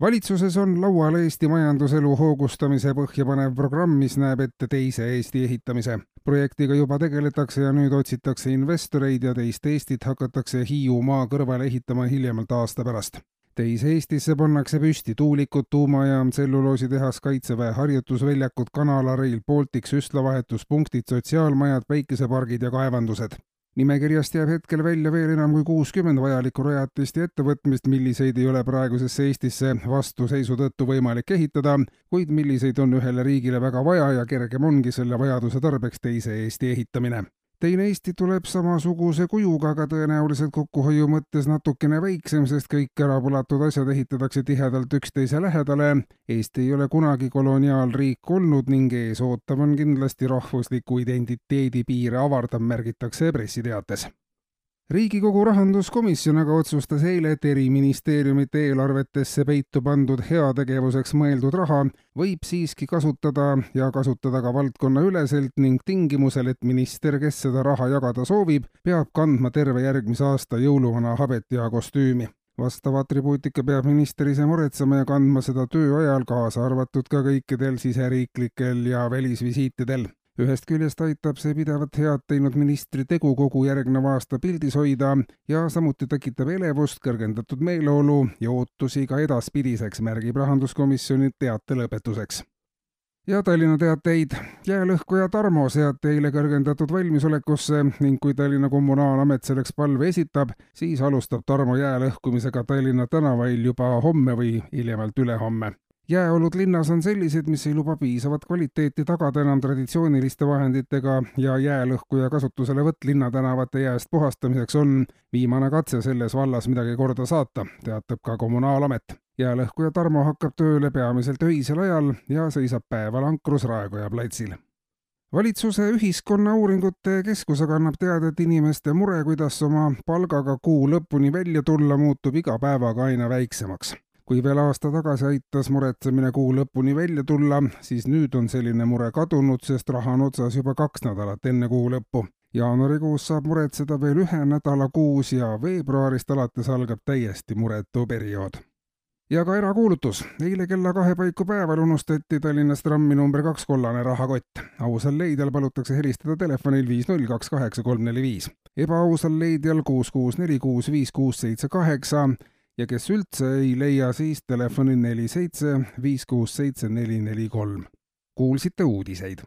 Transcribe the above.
valitsuses on laual Eesti majanduselu hoogustamise põhjapanev programm, mis näeb ette teise Eesti ehitamise. projektiga juba tegeletakse ja nüüd otsitakse investoreid ja teist Eestit hakatakse Hiiumaa kõrvale ehitama hiljemalt aasta pärast. teise Eestisse pannakse püsti tuulikud, tuumajaam, tselluloositehas, kaitseväe harjutusväljakud, kanala, Rail Baltic, süstlavahetuspunktid, sotsiaalmajad, päikesepargid ja kaevandused nimekirjast jääb hetkel välja veel enam kui kuuskümmend vajalikku rajatist ja ettevõtmist, milliseid ei ole praegusesse Eestisse vastuseisu tõttu võimalik ehitada, kuid milliseid on ühele riigile väga vaja ja kergem ongi selle vajaduse tarbeks teise Eesti ehitamine teine Eesti tuleb samasuguse kujuga, aga tõenäoliselt kokkuhoiu mõttes natukene väiksem, sest kõik ärapõlatud asjad ehitatakse tihedalt üksteise lähedale. Eesti ei ole kunagi koloniaalriik olnud ning ees ootav on kindlasti rahvusliku identiteedi piire avardav, märgitakse pressiteates riigikogu rahanduskomisjon aga otsustas eile, et eri ministeeriumite eelarvetesse peitu pandud heategevuseks mõeldud raha võib siiski kasutada ja kasutada ka valdkonnaüleselt ning tingimusel, et minister, kes seda raha jagada soovib, peab kandma terve järgmise aasta jõuluvana habet ja kostüümi. Vastava atribuutika peab minister ise muretsema ja kandma seda töö ajal, kaasa arvatud ka kõikidel siseriiklikel ja välisvisiitidel ühest küljest aitab see pidevat head teinud ministri tegu kogu järgneva aasta pildis hoida ja samuti tekitab elevust, kõrgendatud meeleolu ja ootusi ka edaspidiseks, märgib rahanduskomisjoni teate lõpetuseks ja Tallinna teateid. jäälõhkuja Tarmo seati eile kõrgendatud valmisolekusse ning kui Tallinna Kommunaalamet selleks palve esitab, siis alustab Tarmo jää lõhkumisega Tallinna tänavail juba homme või hiljemalt ülehomme jääolud linnas on sellised, mis ei luba piisavat kvaliteeti tagada enam traditsiooniliste vahenditega ja jäälõhkuja kasutuselevõtt linnatänavate jääst puhastamiseks on viimane katse selles vallas midagi korda saata, teatab ka Kommunaalamet. jäälõhkuja Tarmo hakkab tööle peamiselt öisel ajal ja seisab päeval ankrus Raekoja platsil valitsuse Ühiskonnauuringute Keskus aga annab teada, et inimeste mure, kuidas oma palgaga kuu lõpuni välja tulla, muutub iga päevaga aina väiksemaks kui veel aasta tagasi aitas muretsemine kuu lõpuni välja tulla, siis nüüd on selline mure kadunud, sest raha on otsas juba kaks nädalat enne kuu lõppu. jaanuarikuus saab muretseda veel ühe nädala kuus ja veebruarist alates algab täiesti muretu periood ja ka erakuulutus. eile kella kahe paiku päeval unustati Tallinnas trammi number kaks kollane rahakott. ausal leidjal palutakse helistada telefonil viis null kaks kaheksa kolm neli viis. ebaausal leidjal kuus kuus neli kuus viis kuus seitse kaheksa ja kes üldse ei leia, siis telefoni neli seitse viis kuus seitse neli neli kolm. kuulsite uudiseid